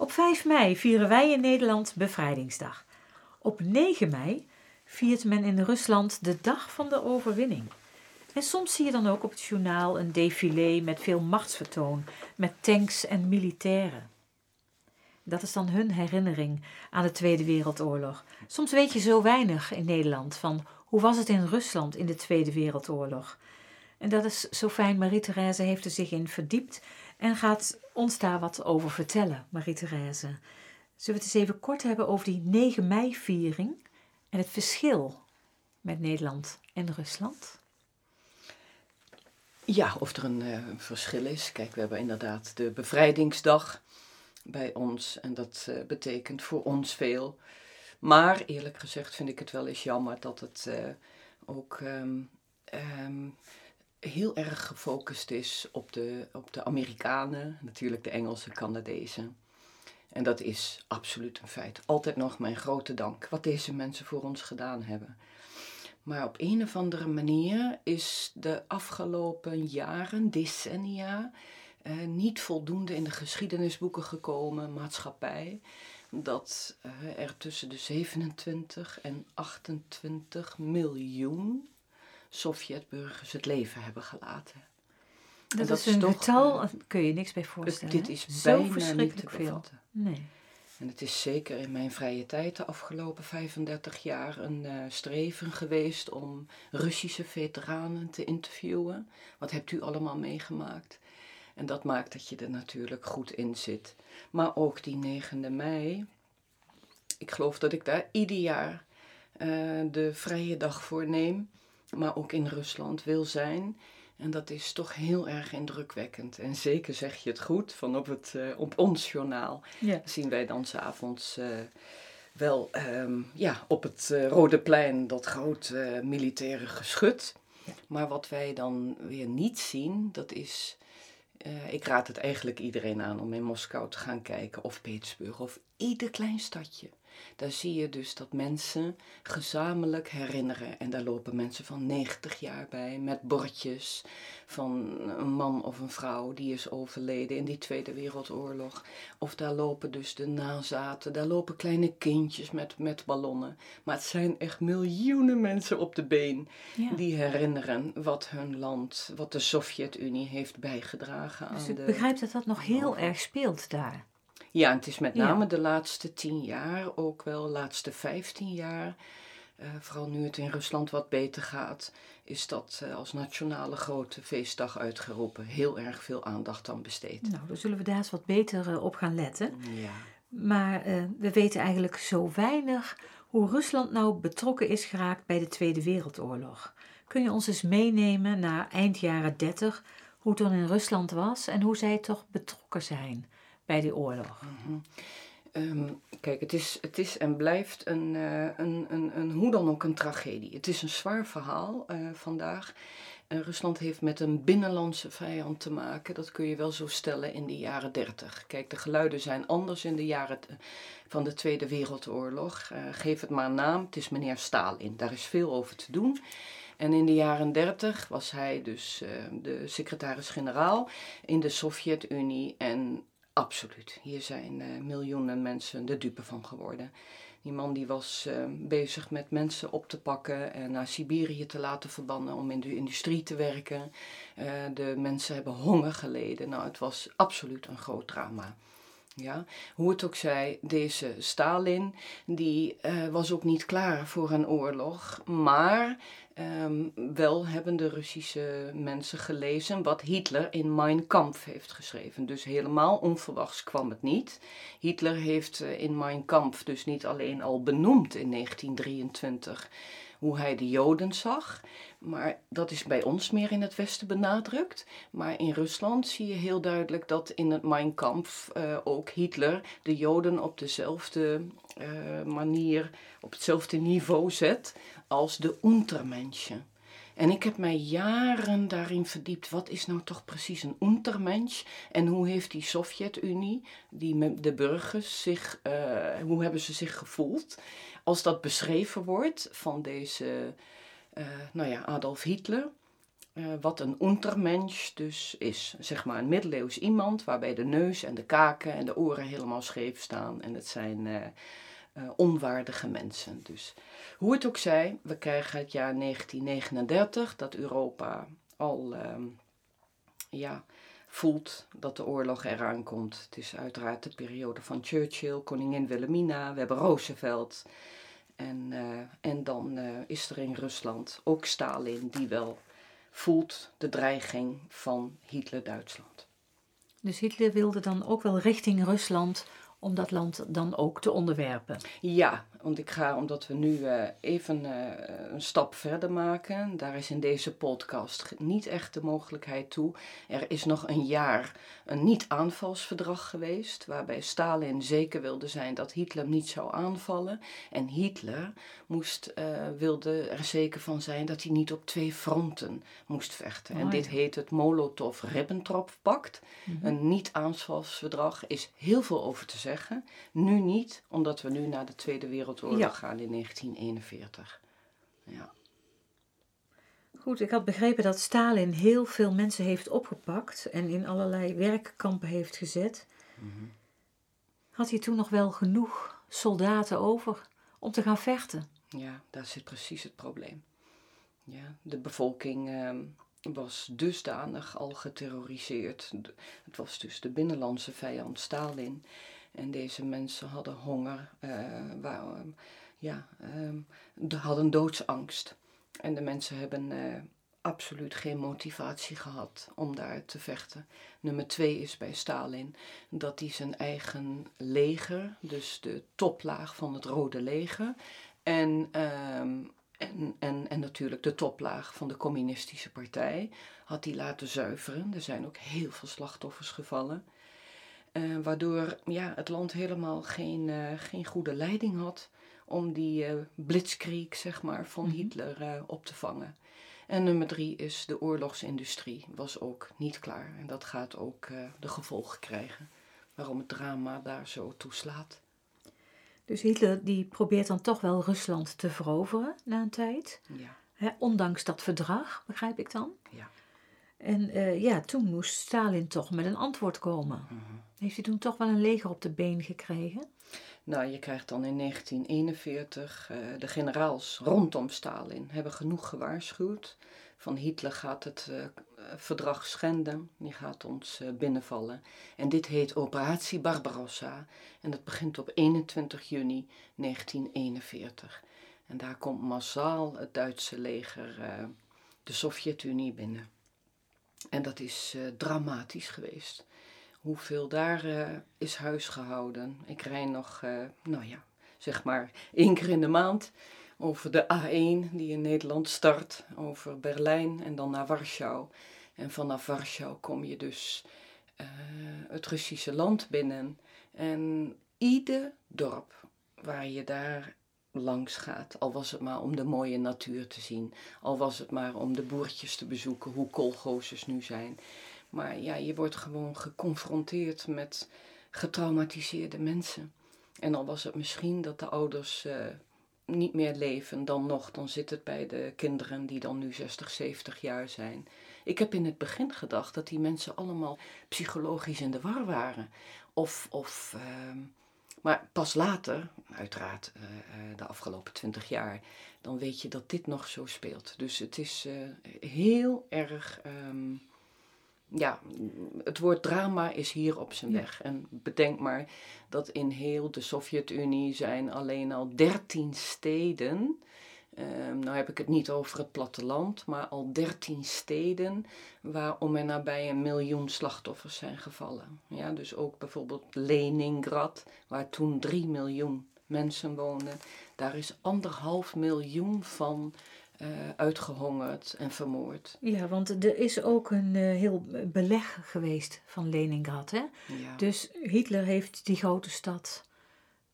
Op 5 mei vieren wij in Nederland Bevrijdingsdag. Op 9 mei viert men in Rusland de Dag van de Overwinning. En soms zie je dan ook op het journaal een défilé met veel machtsvertoon, met tanks en militairen. Dat is dan hun herinnering aan de Tweede Wereldoorlog. Soms weet je zo weinig in Nederland van hoe was het in Rusland in de Tweede Wereldoorlog. En dat is zo fijn. Marie-Thérèse heeft er zich in verdiept en gaat ons daar wat over vertellen, Marie-Thérèse. Zullen we het eens even kort hebben over die 9 mei-viering en het verschil met Nederland en Rusland? Ja, of er een uh, verschil is. Kijk, we hebben inderdaad de bevrijdingsdag bij ons en dat uh, betekent voor ons veel. Maar eerlijk gezegd vind ik het wel eens jammer dat het uh, ook um, um, heel erg gefocust is op de, op de Amerikanen, natuurlijk de Engelse, Canadezen. En dat is absoluut een feit. Altijd nog mijn grote dank wat deze mensen voor ons gedaan hebben. Maar op een of andere manier is de afgelopen jaren, decennia, eh, niet voldoende in de geschiedenisboeken gekomen, maatschappij, dat uh, er tussen de 27 en 28 miljoen Sovjetburgers het leven hebben gelaten. Dat, dat is een getal, kun je niks bij voorstellen. dit is Zo bijna verschrikkelijk niet te veel. Nee. En het is zeker in mijn vrije tijd de afgelopen 35 jaar een uh, streven geweest om Russische veteranen te interviewen. Wat hebt u allemaal meegemaakt? En dat maakt dat je er natuurlijk goed in zit. Maar ook die 9e mei, ik geloof dat ik daar ieder jaar uh, de vrije dag voor neem, maar ook in Rusland wil zijn. En dat is toch heel erg indrukwekkend. En zeker zeg je het goed, van op, het, uh, op ons journaal ja. zien wij dan s'avonds uh, wel um, ja, op het uh, Rode Plein dat grote militaire geschut. Ja. Maar wat wij dan weer niet zien, dat is... ik raad het eigenlijk iedereen aan om in Moskou te gaan kijken, of Petersburg, of ieder klein stadje. Daar zie je dus dat mensen gezamenlijk herinneren. En daar lopen mensen van 90 jaar bij met bordjes van een man of een vrouw die is overleden in die Tweede Wereldoorlog. Of daar lopen dus de nazaten, daar lopen kleine kindjes met, met ballonnen. Maar het zijn echt miljoenen mensen op de been die herinneren wat hun land, wat de Sovjet-Unie heeft bijgedragen dus aan de... ik begrijp dat dat nog heel erg speelt daar. Ja, het is met name de laatste tien jaar, ook wel de laatste vijftien jaar, uh, vooral nu het in Rusland wat beter gaat, is dat uh, als nationale grote feestdag uitgeroepen. Heel erg veel aandacht aan besteed. Nou, dan zullen we daar eens wat beter uh, op gaan letten. Ja. Maar we weten eigenlijk zo weinig hoe Rusland nou betrokken is geraakt bij de Tweede Wereldoorlog. Kun je ons eens meenemen naar eind jaren 30, hoe het dan in Rusland was en hoe zij toch betrokken zijn? Bij die oorlog? Mm um, kijk, het is, het is en blijft een, uh, een, een, een, hoe dan ook een tragedie. Het is een zwaar verhaal uh, vandaag. Uh, Rusland heeft met een binnenlandse vijand te maken. Dat kun je wel zo stellen in de jaren 30. Kijk, de geluiden zijn anders in de jaren van de Tweede Wereldoorlog. geef het maar een naam. Het is meneer Stalin. Daar is veel over te doen. En in de jaren 30 was hij dus de secretaris-generaal in de Sovjet-Unie. En Absoluut. Hier zijn uh, miljoenen mensen de dupe van geworden. Die man die was uh, bezig met mensen op te pakken en naar Siberië te laten verbannen om in de industrie te werken. Uh, de mensen hebben honger geleden. Nou, het was absoluut een groot drama. Ja, hoe het ook zij, deze Stalin, die uh, was ook niet klaar voor een oorlog. Maar um, wel hebben de Russische mensen gelezen wat Hitler in Mein Kampf heeft geschreven. Dus helemaal onverwachts kwam het niet. Hitler heeft uh, in Mein Kampf dus niet alleen al benoemd in 1923 hoe hij de Joden zag. Maar dat is bij ons meer in het Westen benadrukt. Maar in Rusland zie je heel duidelijk dat in het Mein Kampf uh, ook Hitler de Joden op dezelfde uh, manier, op hetzelfde niveau zet als de Untermenschen. En ik heb mij jaren daarin verdiept. Wat is nou toch precies een untermensch? En hoe heeft die Sovjet-Unie, die de burgers, zich, uh, hoe hebben ze zich gevoeld? Als dat beschreven wordt van deze, uh, nou ja, Adolf Hitler. Eh, wat een untermensch dus is. Zeg maar een middeleeuws iemand waarbij de neus en de kaken en de oren helemaal scheef staan. En het zijn eh, eh, onwaardige mensen. Dus hoe het ook zij, we krijgen het jaar 1939 dat Europa al ehm, ja, voelt dat de oorlog eraan komt. Het is uiteraard de periode van Churchill, koningin Wilhelmina, we hebben Roosevelt. En, en dan is er in Rusland ook Stalin, die wel voelt de dreiging van Hitler-Duitsland. Dus Hitler wilde dan ook wel richting Rusland om dat land dan ook te onderwerpen. Ja, want ik ga, omdat we nu uh, even uh, een stap verder maken, daar is in deze podcast niet echt de mogelijkheid toe. Er is nog een jaar een niet-aanvalsverdrag geweest, waarbij Stalin zeker wilde zijn dat Hitler niet zou aanvallen. En Hitler moest, uh, wilde er zeker van zijn dat hij niet op twee fronten moest vechten. en dit heet het Molotov-Ribbentrop-pact. Mm -hmm. Een niet-aanvalsverdrag is heel veel over te zeggen. Nu niet, omdat we nu naar de Tweede Wereldoorlog ja. gaan in 1941. Ja. Goed, ik had begrepen dat Stalin heel veel mensen heeft opgepakt en in allerlei werkkampen heeft gezet. Mm -hmm. Had hij toen nog wel genoeg soldaten over om te gaan vechten? Ja, daar zit precies het probleem. Ja, de bevolking uh, was dusdanig al geterroriseerd. Het was dus de binnenlandse vijand Stalin. En deze mensen hadden honger, uh, ja, uh, hadden doodsangst. En de mensen hebben eh, absoluut geen motivatie gehad om daar te vechten. Nummer twee is bij Stalin dat hij zijn eigen leger, dus de toplaag van het Rode Leger, en, ehm, en, en, en natuurlijk de toplaag van de Communistische Partij, had hij laten zuiveren. Er zijn ook heel veel slachtoffers gevallen. Uh, waardoor ja, het land helemaal geen, uh, geen goede leiding had om die uh, blitzkrieg zeg maar, van mm -hmm. Hitler op te vangen. En nummer drie is de oorlogsindustrie was ook niet klaar. En dat gaat ook de gevolgen krijgen waarom het drama daar zo toeslaat. Dus Hitler die probeert dan toch wel Rusland te veroveren na een tijd. Ja. Ondanks dat verdrag, begrijp ik dan. Ja. En uh, ja, toen moest Stalin toch met een antwoord komen. -hmm. Heeft hij toen toch wel een leger op de been gekregen? Nou, je krijgt dan in 1941 uh, de generaals rondom Stalin hebben genoeg gewaarschuwd. Van Hitler gaat het uh, verdrag schenden, die gaat ons binnenvallen. En dit heet Operatie Barbarossa en dat begint op 21 juni 1941. En daar komt massaal het Duitse leger de Sovjet-Unie binnen. En dat is uh, dramatisch geweest. Hoeveel daar uh, is huisgehouden. Ik rij nog, uh, nou ja, zeg maar één keer in de maand over de A1 die in Nederland start, over Berlijn en dan naar Warschau. En vanaf Warschau kom je dus het Russische land binnen. En ieder dorp waar je daar langs gaat. Al was het maar om de mooie natuur te zien. Al was het maar om de boertjes te bezoeken, hoe kolgozers nu zijn. Maar ja, je wordt gewoon geconfronteerd met getraumatiseerde mensen. En al was het misschien dat de ouders uh, niet meer leven, dan nog, dan zit het bij de kinderen die dan nu 60, 70 jaar zijn. Ik heb in het begin gedacht dat die mensen allemaal psychologisch in de war waren. Of, of uh, maar pas later, uiteraard uh, de afgelopen twintig jaar, dan weet je dat dit nog zo speelt. Dus het is uh, heel erg. Um, ja, het woord drama is hier op zijn weg. En bedenk maar dat in heel de Sovjet-Unie zijn alleen al dertien steden Um, nou heb ik het niet over het platteland, maar al dertien steden waar om en nabij een miljoen slachtoffers zijn gevallen. Ja, dus ook bijvoorbeeld Leningrad, waar toen drie miljoen mensen woonden. Daar is anderhalf miljoen van uh, uitgehongerd en vermoord. Ja, want er is ook een uh, heel beleg geweest van Leningrad. Hè? Ja. Dus Hitler heeft die grote stad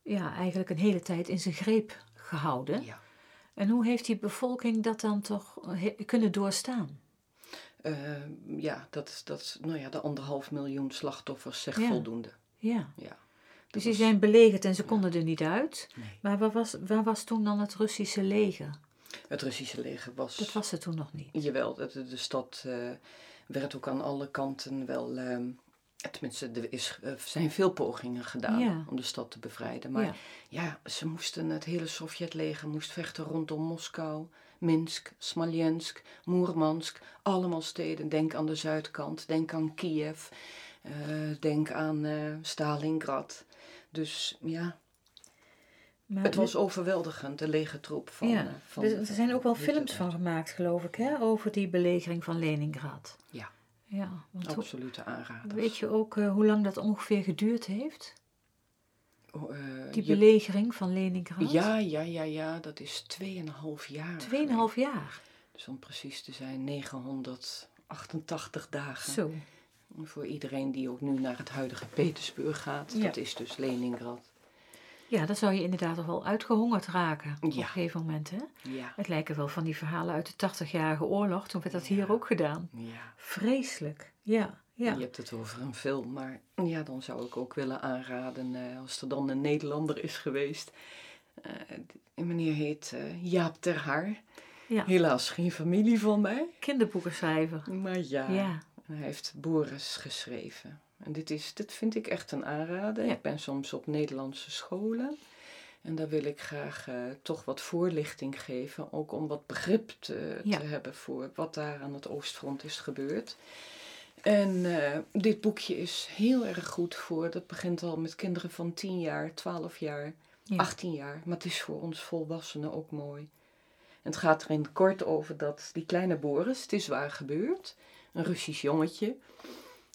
ja, eigenlijk een hele tijd in zijn greep gehouden. Ja. En hoe heeft die bevolking dat dan toch kunnen doorstaan? Uh, ja, dat, dat, nou ja, de anderhalf miljoen slachtoffers zegt ja. voldoende. Ja. ja. Dus die zijn belegerd en ze konden er niet uit. Nee. Maar waar was, waar was toen dan het Russische leger? Het Russische leger was... Dat was er toen nog niet. Jawel, de, de, de stad eh, werd ook aan alle kanten wel... ehm, tenminste, er is, er zijn veel pogingen gedaan Ja. om de stad te bevrijden. Maar Ja. ja. ze moesten, het hele Sovjetleger moest vechten rondom Moskou, Minsk, Smolensk, Moermansk. Allemaal steden. Denk aan de zuidkant, denk aan Kiev, eh, denk aan eh, Stalingrad. Dus ja, Maar het was overweldigend, de legertroep van... ja, eh, van er, zijn ook wel films van gemaakt, geloof ik, hè, over die belegering van Leningrad. Ja. Ja, want Absolute aanrader. weet je ook eh, hoe lang dat ongeveer geduurd heeft? Oh, eh, Die je- belegering van Leningrad? Ja, ja, ja, ja, dat is 2,5 jaar. Tweeënhalf jaar. Dus om precies te zijn 988 dagen. Zo. Voor iedereen die ook nu naar het huidige Petersburg gaat. Ja. Dat is dus Leningrad. Ja, dan zou je inderdaad toch wel uitgehongerd raken op Ja. een gegeven moment, hè? Ja. Het lijken wel van die verhalen uit de 80-jarige oorlog. Toen werd dat hier ook gedaan. ja. Vreselijk. Ja, ja. Je hebt het over een film, maar ja, dan zou ik ook willen aanraden eh, als er dan een Nederlander is geweest. Eh, die meneer heet eh, Jaap ter Haar. Ja. Helaas geen familie van mij. Kinderboekenschrijver. Maar ja, hij heeft Boris geschreven. En dit, is, dit vind ik echt een aanrader. Ja. Ik ben soms op Nederlandse scholen. En daar wil ik graag eh, toch wat voorlichting geven. Ook om wat begrip te, Ja. te hebben voor wat daar aan het Oostfront is gebeurd. En eh, dit boekje is heel erg goed voor. Dat begint al met kinderen van 10 jaar, 12 jaar, Ja. 18 jaar. Maar het is voor ons volwassenen ook mooi. En het gaat er in het kort over dat die kleine Boris, het is waar gebeurd, een Russisch jongetje.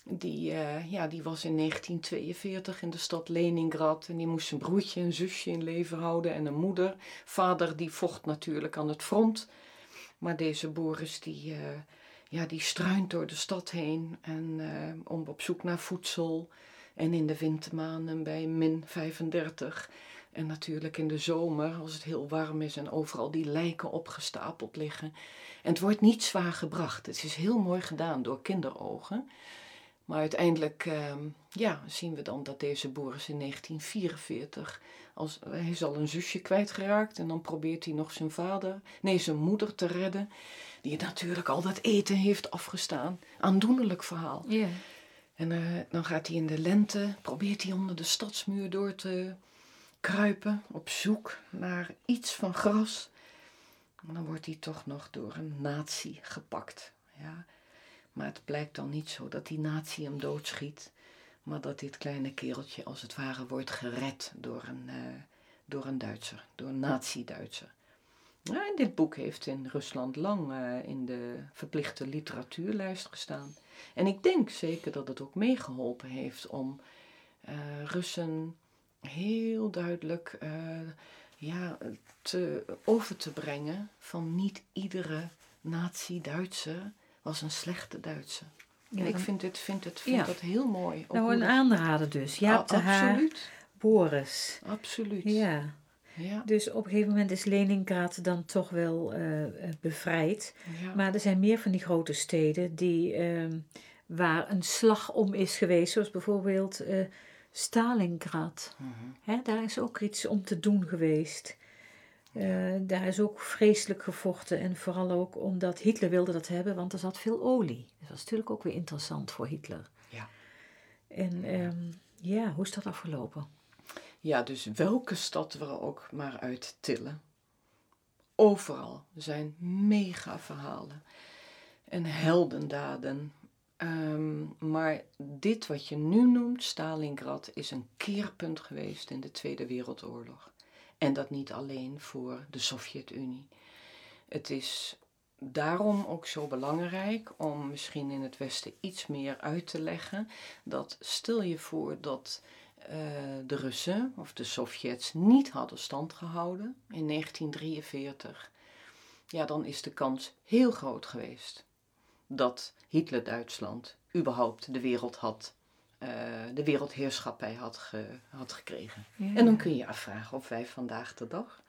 Die, eh, ja, die was in 1942 in de stad Leningrad en die moest zijn broertje en zusje in leven houden en een moeder. Vader die vocht natuurlijk aan het front. Maar deze Boris die, eh, ja, die struint door de stad heen en, eh, om op zoek naar voedsel. En in de wintermaanden bij min 35. En natuurlijk in de zomer, als het heel warm is en overal die lijken opgestapeld liggen. En het wordt niet zwaar gebracht. Het is heel mooi gedaan door kinderogen. Maar uiteindelijk ehm, ja, zien we dan dat deze Boris in 1944, als, hij is al een zusje kwijtgeraakt en dan probeert hij nog zijn vader, nee zijn moeder te redden, die natuurlijk al dat eten heeft afgestaan. Aandoenlijk verhaal. Ja. En eh, dan gaat hij in de lente, probeert hij onder de stadsmuur door te kruipen, op zoek naar iets van gras. En dan wordt hij toch nog door een nazi gepakt. Ja. Maar het blijkt dan niet zo dat die nazi hem doodschiet, maar dat dit kleine kereltje als het ware wordt gered door een, eh, door een Duitser, door een nazi-Duitser. En dit boek heeft in Rusland lang eh, in de verplichte literatuurlijst gestaan. En ik denk zeker dat het ook meegeholpen heeft om eh, Russen heel duidelijk ja, te, over te brengen van niet iedere nazi-Duitser was een slechte Duitser. Ja, en ik vind, het, vind, het, vind Ja. dat heel mooi. Nou, een aanrader dus. Jaap de Ah, Haar, Absoluut, Boris. absoluut. Ja. Ja, Dus op een gegeven moment is Leningrad dan toch wel eh, eh, bevrijd. ja. Maar er zijn meer van die grote steden die, ehm, waar een slag om is geweest. Zoals bijvoorbeeld eh, Stalingrad. Mhm. Hè, daar is ook iets om te doen geweest. Eh, daar is ook vreselijk gevochten. En vooral ook omdat Hitler wilde dat hebben, want er zat veel olie. Dat was natuurlijk ook weer interessant voor Hitler. Ja. En ehm, ja, hoe is dat afgelopen? Ja, dus welke stad we er ook maar uit tillen. Overal zijn mega verhalen en heldendaden. Ehm, maar dit wat je nu noemt, Stalingrad, is een keerpunt geweest in de Tweede Wereldoorlog. En dat niet alleen voor de Sovjet-Unie. Het is daarom ook zo belangrijk om misschien in het Westen iets meer uit te leggen. Dat stel je voor dat eh, de Russen of de Sovjets niet hadden stand gehouden in 1943, ja, dan is de kans heel groot geweest dat Hitler-Duitsland überhaupt de wereld had, eh, de wereldheerschappij had, ge- had gekregen. En dan kun je je afvragen of wij vandaag de dag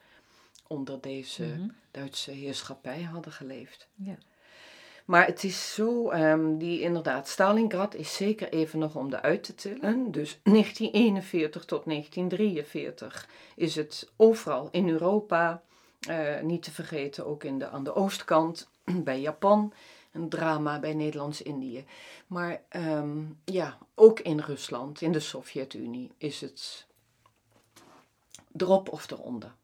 onder deze Mhm. Duitse heerschappij hadden geleefd. Ja. Maar het is zo, ehm, die inderdaad, Stalingrad is zeker even nog om de uit te tillen. Dus 1941 tot 1943 is het overal in Europa Eh, niet te vergeten ook in de, aan de oostkant bij Japan. Een drama bij Nederlands-Indië. Maar ehm, ja, ook in Rusland, in de Sovjet-Unie, is het erop of eronder.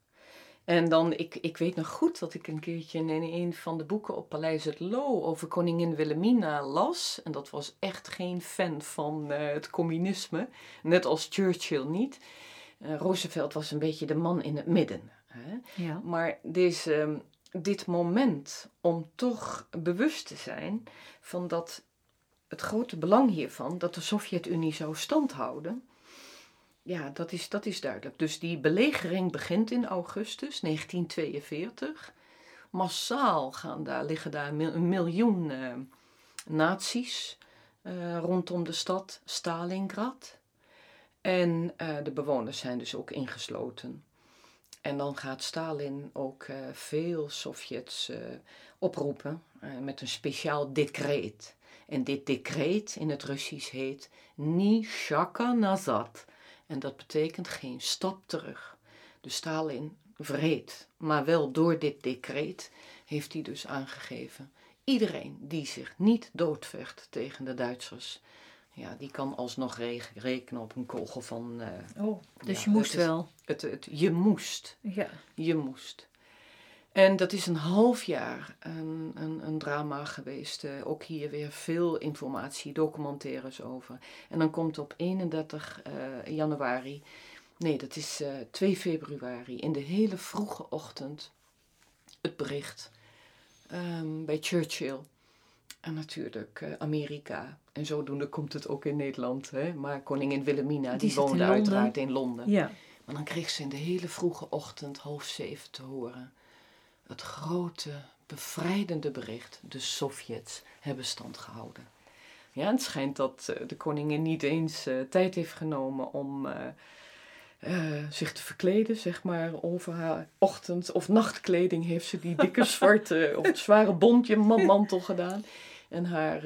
En dan, ik, ik weet nog goed dat ik een keertje in een van de boeken op Paleis het Loo over koningin Wilhelmina las. En dat was echt geen fan van eh, het communisme, net als Churchill niet. Uh, Roosevelt was een beetje de man in het midden. Hè? Ja. Maar deze, dit moment om toch bewust te zijn van dat het grote belang hiervan, dat de Sovjet-Unie zou standhouden, ja, dat is, dat is duidelijk. Dus die belegering begint in augustus 1942. Massaal gaan daar, liggen daar een miljoen uh, nazi's uh, rondom de stad Stalingrad. En uh, de bewoners zijn dus ook ingesloten. En dan gaat Stalin ook veel Sovjets oproepen met een speciaal decreet. En dit decreet in het Russisch heet Nishaka Nazad. En dat betekent geen stap terug. Dus Stalin vreed, maar wel door dit decreet heeft hij dus aangegeven. Iedereen die zich niet doodvecht tegen de Duitsers, ja, die kan alsnog rekenen op een kogel van. Uh, oh, dus ja, je moest wel. Het, het, je moest. Ja. Je moest. En dat is een half jaar een, een, een drama geweest. Uh, ook hier weer veel informatie, documentaires over. En dan komt op 31 uh, januari, nee, dat is uh, 2 februari, in de hele vroege ochtend, het bericht um, bij Churchill. En natuurlijk uh, Amerika. En zodoende komt het ook in Nederland. Hè? Maar koningin Wilhelmina, die, die woonde uiteraard in Londen. Ja. Maar dan kreeg ze in de hele vroege ochtend, half zeven, te horen het grote bevrijdende bericht: de Sovjets hebben stand gehouden. Ja, het schijnt dat uh, de koningin niet eens uh, tijd heeft genomen om uh, zich te verkleden, zeg maar. Over haar ochtend- of nachtkleding heeft ze die dikke zwarte of zware bontje mantel gedaan. En haar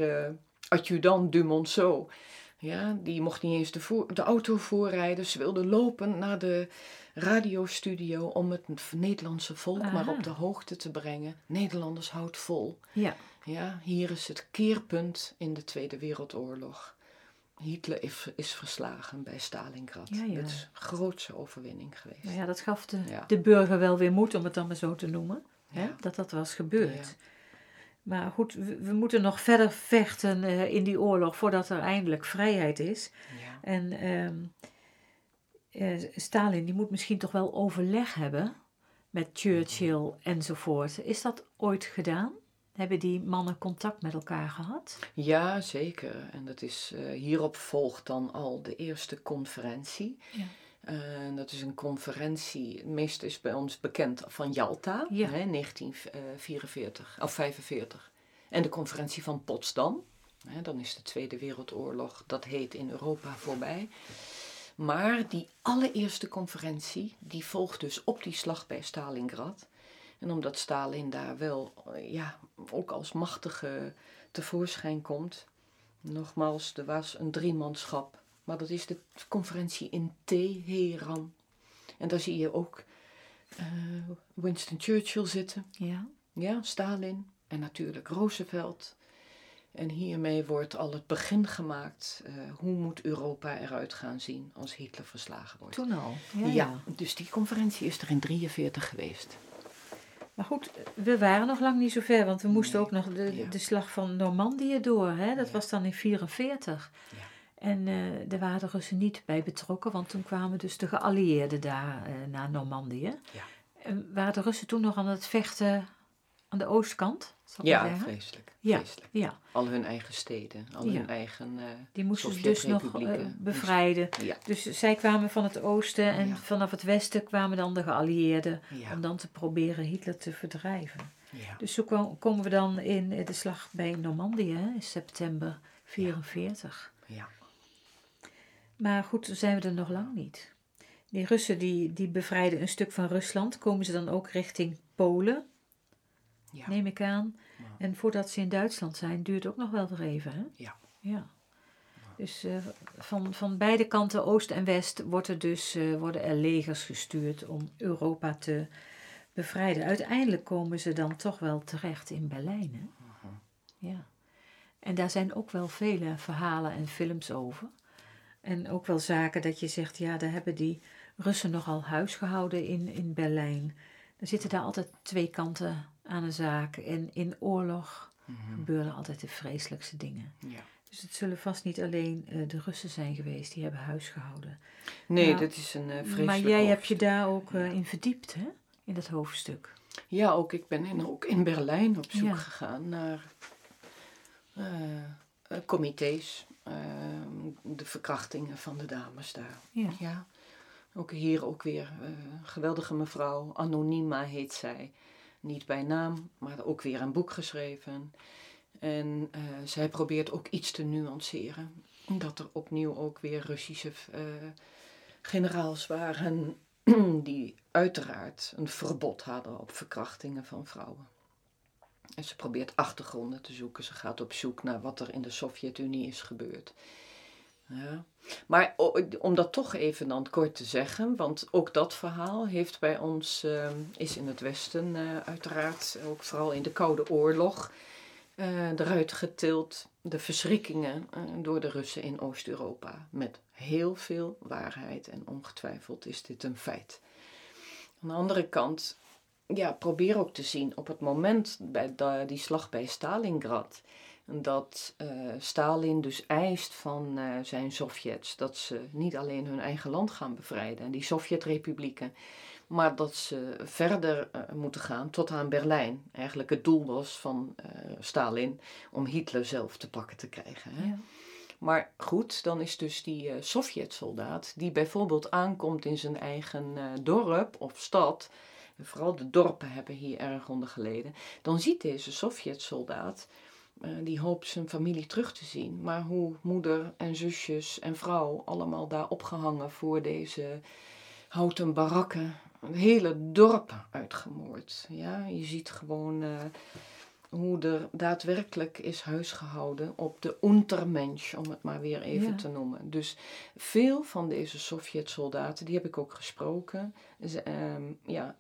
adjudant Dumonceau, ja, die mocht niet eens de, voor, de auto voorrijden. Ze wilde lopen naar de radiostudio om het Nederlandse volk Aha. maar op de hoogte te brengen. Nederlanders houdt vol. Ja. Ja, hier is het keerpunt in de Tweede Wereldoorlog. Hitler is, is verslagen bij Stalingrad. Ja, ja. Dat is een grootse overwinning geweest. Nou ja, dat gaf de, Ja. de burger wel weer moed, om het dan maar zo te noemen. Hè? Dat dat was gebeurd. Maar goed, we, we moeten nog verder vechten eh, in die oorlog voordat er eindelijk vrijheid is. Ja. En ehm, eh, Stalin die moet misschien toch wel overleg hebben met Churchill enzovoort. Is dat ooit gedaan? Hebben die mannen contact met elkaar gehad? ja, zeker. En dat is, eh, hierop volgt dan al de eerste conferentie. Ja. Eh, dat is een conferentie, het meeste is bij ons bekend van Jalta, Ja. hè, 1944 of 45. En de conferentie van Potsdam. Hè, dan is de Tweede Wereldoorlog, dat heet in Europa, voorbij. Maar die allereerste conferentie, die volgt dus op die slag bij Stalingrad. En omdat Stalin daar wel, eh, ja, ook als machtige tevoorschijn komt. Nogmaals, er was een driemanschap. Maar dat is de conferentie in Teheran. En daar zie je ook eh, Winston Churchill zitten. Ja. Ja, Stalin en natuurlijk Roosevelt. En hiermee wordt al het begin gemaakt. eh, hoe moet Europa eruit gaan zien als Hitler verslagen wordt? Toen al. Ja, ja, ja. dus die conferentie is er in 43 geweest. Maar goed, we waren nog lang niet zo ver, want we moesten Nee. ook nog de, Ja. de slag van Normandië door. Hè? Dat was dan in 44. En eh daar waren de Russen niet bij betrokken, want toen kwamen dus de geallieerden daar eh, naar Normandië. Ja. En waren de Russen toen nog aan het vechten aan de oostkant? Ja, vreselijk. Ja. vreselijk. Ja, Al hun eigen steden, al Ja. hun eigen eh die moesten ze dus nog bevrijden. Ja, Dus zij kwamen van het oosten en vanaf het westen kwamen dan de geallieerden om dan te proberen Hitler te verdrijven. ja. Dus zo ko- komen we dan in de slag bij Normandië in september 44. ja. Maar goed, zijn we er nog lang niet. Die Russen die, die bevrijden een stuk van Rusland. Komen ze dan ook richting Polen, ja. neem ik aan. Ja. En voordat ze in Duitsland zijn, duurt ook nog wel weer even. Hè? Ja. ja. Dus eh, van, van beide kanten, oost en west, wordt er dus, eh, worden er legers gestuurd om Europa te bevrijden. Uiteindelijk komen ze dan toch wel terecht in Berlijn. Hè? Ja. En daar zijn ook wel vele verhalen en films over. En ook wel zaken dat je zegt, ja, daar hebben die Russen nogal huis gehouden in, in Berlijn. Er zitten daar altijd twee kanten aan een zaak. En in oorlog gebeuren altijd de vreselijkste dingen. Ja. Dus het zullen vast niet alleen eh, de Russen zijn geweest die hebben huis gehouden. Nee, Nou, dat is een uh, vreselijk Maar jij hebt je daar ook eh, in verdiept, hè? In dat hoofdstuk. Ja, ook ik ben in, ook in Berlijn op zoek Ja. gegaan naar comité's, de verkrachtingen van de dames daar. Ja. Ja, ook hier ook weer eh, geweldige mevrouw, Anonima heet zij. Niet bij naam, maar ook weer een boek geschreven. En eh, zij probeert ook iets te nuanceren. Dat er opnieuw ook weer Russische eh, generaals waren die uiteraard een verbod hadden op verkrachtingen van vrouwen. En ze probeert achtergronden te zoeken. Ze gaat op zoek naar wat er in de Sovjet-Unie is gebeurd. Ja. Maar om dat toch even dan kort te zeggen, want ook dat verhaal heeft bij ons, eh, is in het Westen eh, uiteraard, ook vooral in de Koude Oorlog, eh, eruit getild. De verschrikkingen eh, door de Russen in Oost-Europa. Met heel veel waarheid en ongetwijfeld is dit een feit. Aan de andere kant, ja, probeer ook te zien op het moment bij de- die slag bij Stalingrad. Dat eh, Stalin dus eist van eh, zijn Sovjets dat ze niet alleen hun eigen land gaan bevrijden, en die Sovjetrepublieken, maar dat ze verder eh, moeten gaan tot aan Berlijn. Eigenlijk het doel was van Stalin om Hitler zelf te pakken te krijgen. Hè? Ja. Maar goed, dan is dus die Sovjetsoldaat die bijvoorbeeld aankomt in zijn eigen dorp of stad. Vooral de dorpen hebben hier erg onder geleden. Dan ziet deze Sovjetsoldaat, eh, die hoopt zijn familie terug te zien. Maar hoe moeder en zusjes en vrouw allemaal daar opgehangen voor deze houten barakken. Hele dorpen uitgemoord. Ja, je ziet gewoon eh, hoe er daadwerkelijk is huisgehouden op de untermensch, om het maar weer even Ja. te noemen. Dus veel van deze Sovjet-soldaten, die heb ik ook gesproken, ze, ehm, ja,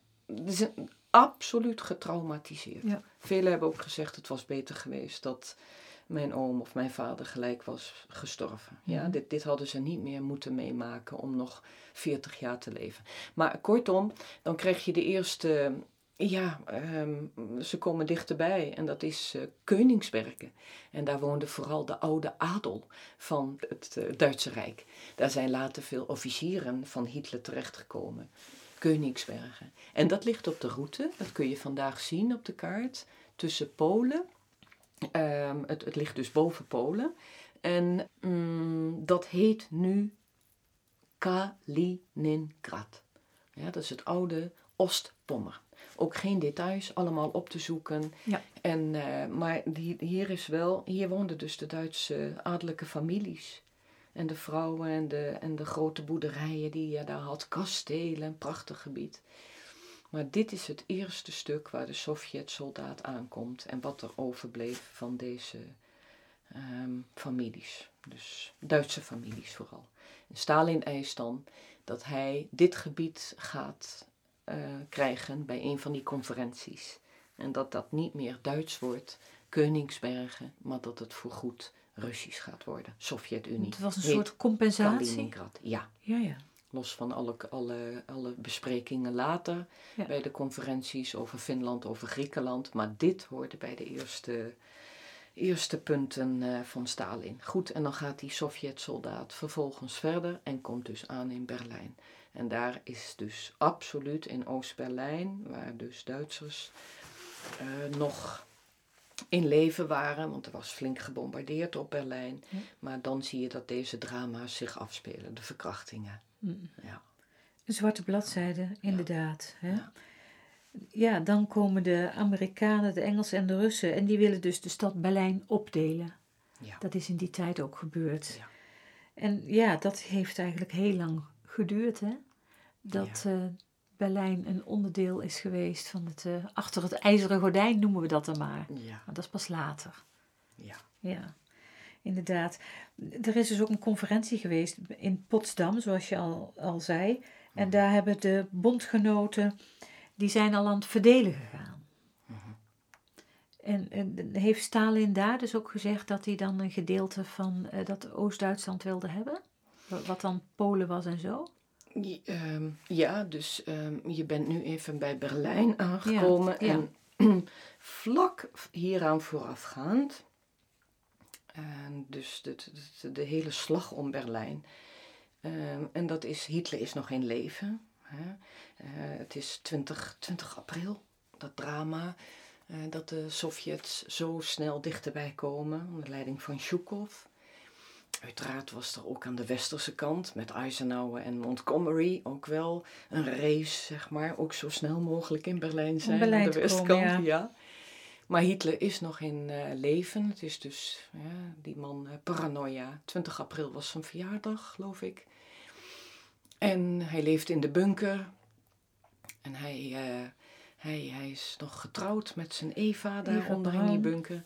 zijn absoluut getraumatiseerd. Ja. Velen hebben ook gezegd het was beter geweest dat mijn oom of mijn vader gelijk was gestorven. Ja, Mhm. dit, dit hadden ze niet meer moeten meemaken om nog 40 jaar te leven. Maar kortom, dan krijg je de eerste ja, ehm, ze komen dichterbij en dat is eh Koningsbergen. En daar woonde vooral de oude adel van het eh, Duitse Rijk. Daar zijn later veel officieren van Hitler terechtgekomen. Koningsbergen. En dat ligt op de route, dat kun je vandaag zien op de kaart, tussen Polen. Ehm, het, het ligt dus boven Polen. En mm, dat heet nu Kaliningrad. Ja, dat is het oude Oostpommer. Ook geen details, allemaal op te zoeken. Ja. En, eh, maar die, hier is wel, hier woonden dus de Duitse adellijke families. En de vrouwen en de, en de grote boerderijen die je daar had. Kastelen, prachtig gebied. Maar dit is het eerste stuk waar de Sovjet-soldaat aankomt. En wat er overbleef van deze ehm, families. Dus Duitse families vooral. En Stalin eist dan dat hij dit gebied gaat eh, krijgen bij een van die conferenties. En dat dat niet meer Duits wordt, Koningsbergen, maar dat het voorgoed Russisch gaat worden. Sovjet-Unie. Het was een Heet soort compensatie. Kaliningrad. Ja, Ja, ja. los van alle, alle, alle besprekingen later Ja. bij de conferenties over Finland, over Griekenland. Maar dit hoorde bij de eerste, eerste punten eh, van Stalin. Goed, en dan gaat die Sovjet-soldaat vervolgens verder en komt dus aan in Berlijn. En daar is dus absoluut in Oost-Berlijn, waar dus Duitsers eh, nog in leven waren, want er was flink gebombardeerd op Berlijn. Ja. Maar dan zie je dat deze drama's zich afspelen, de verkrachtingen. Mm. Ja. Een zwarte bladzijde, inderdaad. Hè? Ja. Ja, dan komen de Amerikanen, de Engelsen en de Russen en die willen dus de stad Berlijn opdelen. Ja. Dat is in die tijd ook gebeurd. Ja. En ja, dat heeft eigenlijk heel lang geduurd, hè? Dat eh, Berlijn een onderdeel is geweest van het, eh, achter het ijzeren gordijn noemen we dat dan maar. Ja, Maar dat is pas later. ja. Ja, inderdaad. Er is dus ook een conferentie geweest in Potsdam, zoals je al, al zei. En daar hebben de bondgenoten die zijn al aan het verdelen gegaan. En, en heeft Stalin daar dus ook gezegd dat hij dan een gedeelte van eh, dat Oost-Duitsland wilde hebben? Wa- Wat dan Polen was en zo? Ehm, ja, dus ehm, je bent nu even bij Berlijn aangekomen. Ja, En vlak hieraan voorafgaand, en dus de, de, de hele slag om Berlijn. ehm, en dat is, Hitler is nog in leven. Hè? Eh, het is 20, 20 april, dat drama. eh, dat de Sovjets zo snel dichterbij komen onder leiding van Zhukov. Uiteraard was er ook aan de westerse kant met Eisenhower en Montgomery ook wel een race, zeg maar, ook zo snel mogelijk in Berlijn zijn. Berlijn aan de komen, westkant, ja. ja. Maar Hitler is nog in eh, leven. Het is dus ja, die man eh, paranoia. 20 april was zijn verjaardag, geloof ik. En hij leeft in de bunker. En hij, eh, hij, hij is nog getrouwd met zijn Eva daaronder in die bunker.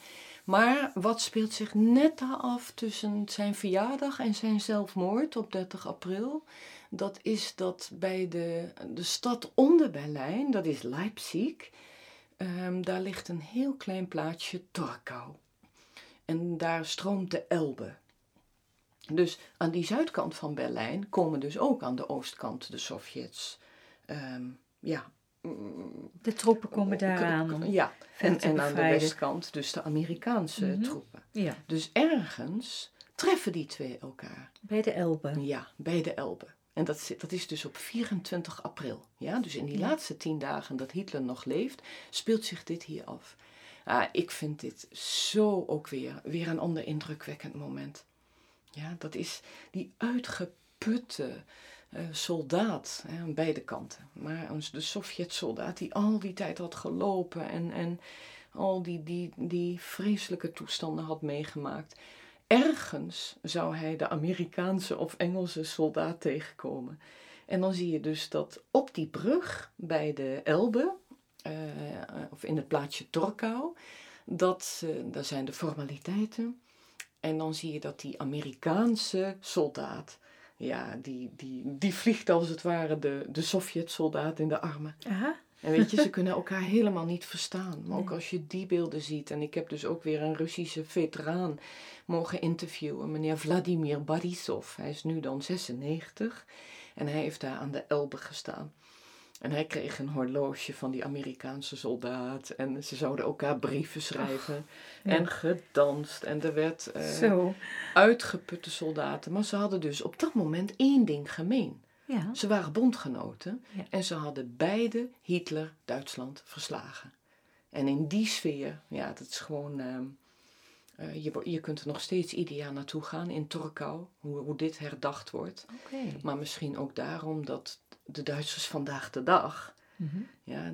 Maar wat speelt zich net af tussen zijn verjaardag en zijn zelfmoord op 30 april? Dat is dat bij de, de stad onder Berlijn, dat is Leipzig, ehm, daar ligt een heel klein plaatsje Torkau. En daar stroomt de Elbe. Dus aan die zuidkant van Berlijn komen dus ook aan de oostkant de Sovjets. ehm, ja, De troepen komen daaraan. ja, en, aan de westkant dus de Amerikaanse Mhm. troepen. Ja, Dus ergens treffen die twee elkaar. bij de Elbe. Ja, bij de Elbe. En dat, dat is dus op 24 april. Ja, dus in die Ja. laatste tien dagen dat Hitler nog leeft, speelt zich dit hier af. Ah, ik vind dit zo ook weer, weer een ander indrukwekkend moment. Ja, dat is die uitgeputte soldaat hè, aan beide kanten. Maar de Sovjet-soldaat die al die tijd had gelopen en, en al die, die, die vreselijke toestanden had meegemaakt. Ergens zou hij de Amerikaanse of Engelse soldaat tegenkomen. En dan zie je dus dat op die brug bij de Elbe, eh, of in het plaatsje Torkau, dat, eh, daar zijn de formaliteiten. En dan zie je dat die Amerikaanse soldaat, ja, die, die, die vliegt als het ware de, de Sovjet-soldaat in de armen. Aha. En weet je, ze kunnen elkaar helemaal niet verstaan. Maar ook als je die beelden ziet. En ik heb dus ook weer een Russische veteraan mogen interviewen. Meneer Vladimir Borisov. Hij is nu dan 96. En hij heeft daar aan de Elbe gestaan. En hij kreeg een horloge van die Amerikaanse soldaat. En ze zouden elkaar brieven schrijven. ja. En gedanst. En er werd eh, Zo. uitgeputte soldaten. Maar ze hadden dus op dat moment één ding gemeen. Ja. Ze waren bondgenoten Ja. en ze hadden beide Hitler Duitsland verslagen. En in die sfeer, ja, dat is gewoon. ehm, eh, je, je kunt er nog steeds ieder jaar naartoe gaan in Torkau, hoe, hoe dit herdacht wordt. Maar misschien ook daarom dat de Duitsers vandaag de dag, Mhm. ja,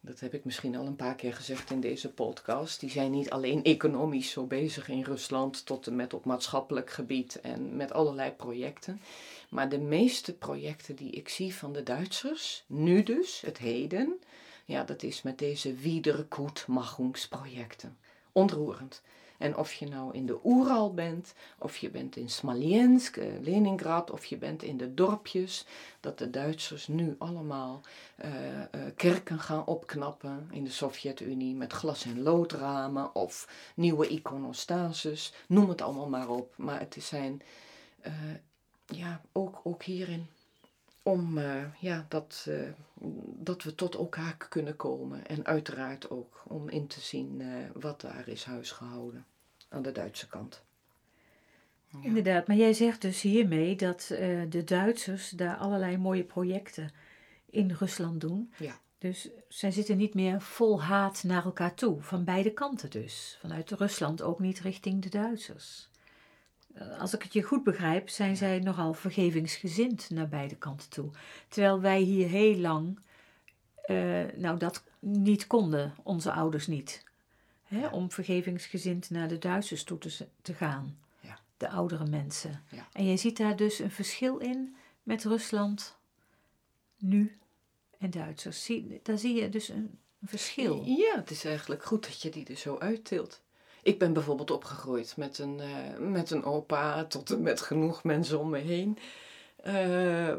dat heb ik misschien al een paar keer gezegd in deze podcast, die zijn niet alleen economisch zo bezig in Rusland tot en met op maatschappelijk gebied en met allerlei projecten. Maar de meeste projecten die ik zie van de Duitsers, nu dus, het heden, ja, dat is met deze Wiedergutmachungsprojecten. Ontroerend. En of je nou in de Oeral bent, of je bent in Smolensk, eh, Leningrad, of je bent in de dorpjes, dat de Duitsers nu allemaal eh, eh, kerken gaan opknappen in de Sovjet-Unie met glas- en loodramen of nieuwe iconostases, noem het allemaal maar op. Maar het zijn eh, ja, ook, ook hierin om eh, ja, dat, eh, dat we tot elkaar kunnen komen. En uiteraard ook om in te zien eh, wat daar is huisgehouden aan de Duitse kant. Ja. Inderdaad, maar jij zegt dus hiermee dat eh, de Duitsers daar allerlei mooie projecten in Rusland doen. Ja. Dus zij zitten niet meer vol haat naar elkaar toe, van beide kanten dus. Vanuit Rusland ook niet richting de Duitsers. Eh, Als ik het je goed begrijp, zijn zij nogal vergevingsgezind naar beide kanten toe. Terwijl wij hier heel lang, eh, nou dat niet konden, onze ouders niet. Hè, Ja. Om vergevingsgezind naar de Duitsers toe te, gaan. Ja. De oudere mensen. Ja. En jij ziet daar dus een verschil in met Rusland nu en Duitsers. Zie, daar zie je dus een, een verschil. Ja, het is eigenlijk goed dat je die er zo uittilt. Ik ben bijvoorbeeld opgegroeid met een, eh, met een opa tot en met genoeg mensen om me heen. eh,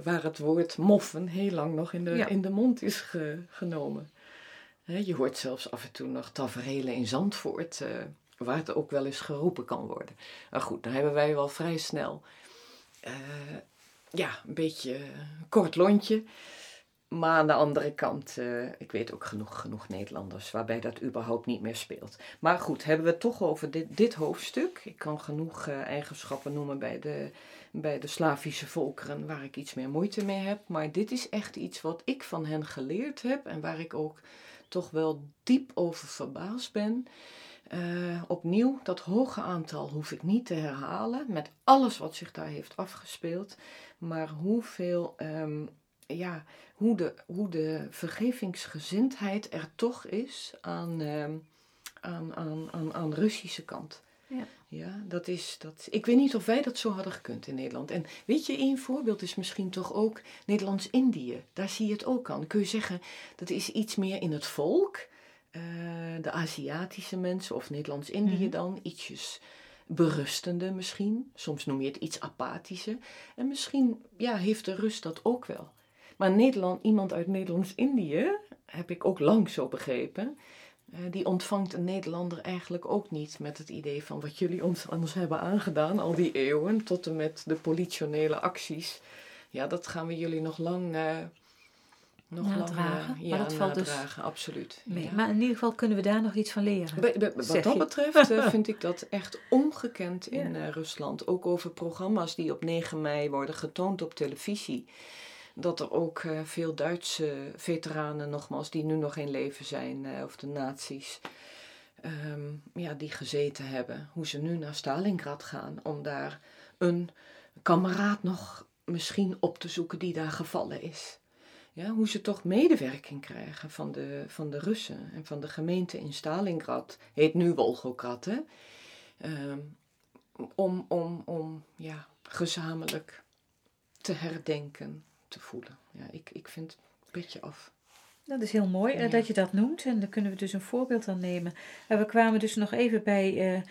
waar het woord moffen heel lang nog in de, Ja. in de mond is ge- genomen. Je hoort zelfs af en toe nog taferelen in Zandvoort, eh, waar het ook wel eens geroepen kan worden. Maar goed, dan hebben wij wel vrij snel ja, een beetje een kort lontje. Maar aan de andere kant, eh, ik weet ook genoeg, genoeg Nederlanders waarbij dat überhaupt niet meer speelt. Maar goed, hebben we het toch over dit, dit hoofdstuk. Ik kan genoeg eh, eigenschappen noemen bij de, bij de Slavische volkeren waar ik iets meer moeite mee heb. Maar dit is echt iets wat ik van hen geleerd heb en waar ik ook toch wel diep over verbaasd ben. Eh, opnieuw, dat hoge aantal hoef ik niet te herhalen met alles wat zich daar heeft afgespeeld. Maar hoeveel, ehm, ja, hoe de, hoe de vergevingsgezindheid er toch is aan, ehm, aan, aan, aan, aan Russische kant. Ja. Ja, dat is dat. Ik weet niet of wij dat zo hadden gekund in Nederland. En weet je, één voorbeeld is misschien toch ook Nederlands-Indië. Daar zie je het ook aan. Kun je zeggen, dat is iets meer in het volk. Eh, de Aziatische mensen, of Nederlands-Indië Mhm. dan, ietsjes berustende misschien. Soms noem je het iets apathische. En misschien ja, heeft de rust dat ook wel. Maar Nederland, iemand uit Nederlands-Indië, heb ik ook lang zo begrepen, eh, die ontvangt een Nederlander eigenlijk ook niet met het idee van wat jullie ons, ons hebben aangedaan al die eeuwen, tot en met de politionele acties. Ja, dat gaan we jullie nog lang, eh nog Nadragen, lang eh, maar ja, dat valt dus absoluut. mee. Ja. Maar in ieder geval kunnen we daar nog iets van leren. Wat dat je. betreft vind ik dat echt ongekend in Ja. Rusland. Ook over programma's die op 9 mei worden getoond op televisie. Dat er ook eh, veel Duitse veteranen, nogmaals, die nu nog in leven zijn, eh, of de nazi's, ehm, ja, die gezeten hebben. Hoe ze nu naar Stalingrad gaan om daar een kameraad nog misschien op te zoeken die daar gevallen is. Ja, hoe ze toch medewerking krijgen van de, van de Russen en van de gemeente in Stalingrad, heet nu Volgograd, hè? Ehm, om, om, om ja, gezamenlijk te herdenken, te voelen. Ja, ik, ik vind het een beetje af. Dat is heel mooi eh, Ja. dat je dat noemt. En daar kunnen we dus een voorbeeld aan nemen. En we kwamen dus nog even bij eh,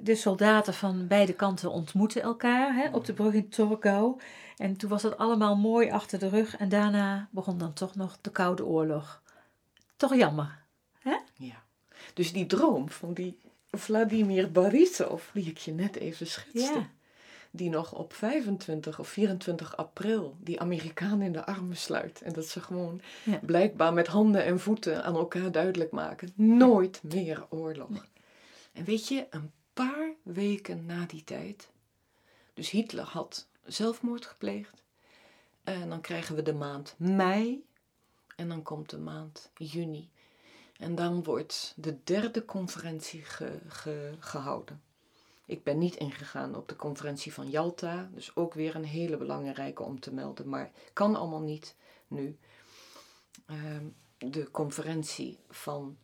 de soldaten van beide kanten ontmoeten elkaar hè, op de brug in Torgau. En toen was dat allemaal mooi achter de rug. En daarna begon dan toch nog de Koude Oorlog. Toch jammer. Ja. Dus die droom van die Vladimir Borisov, die ik je net even schetste, Ja. Die nog op 25 of 24 april die Amerikanen in de armen sluit. En dat ze gewoon Ja. blijkbaar met handen en voeten aan elkaar duidelijk maken: nooit meer oorlog. En weet je, een paar weken na die tijd, dus Hitler had zelfmoord gepleegd. En dan krijgen we de maand mei. En dan komt de maand juni. En dan wordt de derde conferentie ge- ge- gehouden. Ik ben niet ingegaan op de conferentie van Jalta, dus ook weer een hele belangrijke om te melden, maar kan allemaal niet nu. Ehm, de conferentie van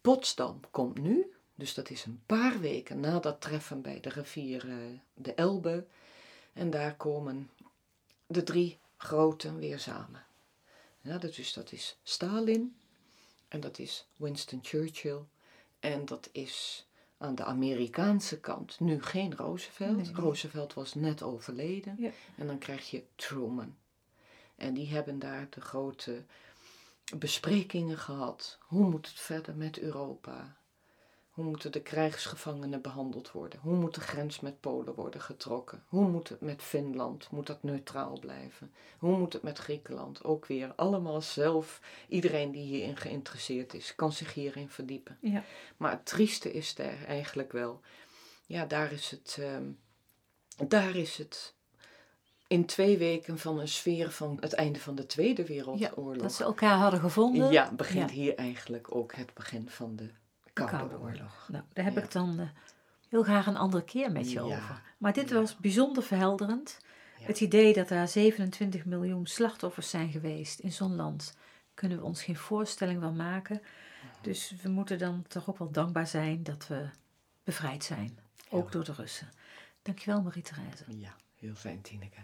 Potsdam komt nu, dus dat is een paar weken na dat treffen bij de rivier eh, de Elbe. En daar komen de drie groten weer samen. Ja, is, dat is Stalin, en dat is Winston Churchill. En dat is aan de Amerikaanse kant nu geen Roosevelt. Nee. Roosevelt was net overleden. Ja. En dan krijg je Truman. En die hebben daar de grote besprekingen gehad. Hoe moet het verder met Europa? Hoe moeten de krijgsgevangenen behandeld worden? Hoe moet de grens met Polen worden getrokken? Hoe moet het met Finland? Moet dat neutraal blijven? Hoe moet het met Griekenland? Ook weer allemaal zelf. Iedereen die hierin geïnteresseerd is, kan zich hierin verdiepen. Ja. Maar het trieste is daar eigenlijk wel. Ja, daar is het. ehm, daar is het. In twee weken van een sfeer van het einde van de Tweede Wereldoorlog. Dat ze elkaar hadden gevonden. Ja, begint Ja. hier eigenlijk ook het begin van de Koude, Koude Oorlog. Nou, daar heb Ja. ik dan eh, heel graag een andere keer met je Ja. over. Maar dit Ja. was bijzonder verhelderend. Het idee dat er 27 miljoen slachtoffers zijn geweest in zo'n land, kunnen we ons geen voorstelling van maken. Dus we moeten dan toch ook wel dankbaar zijn dat we bevrijd zijn. Ook door de Russen. Dankjewel Marie-Therese. Ja, heel fijn, Tineke.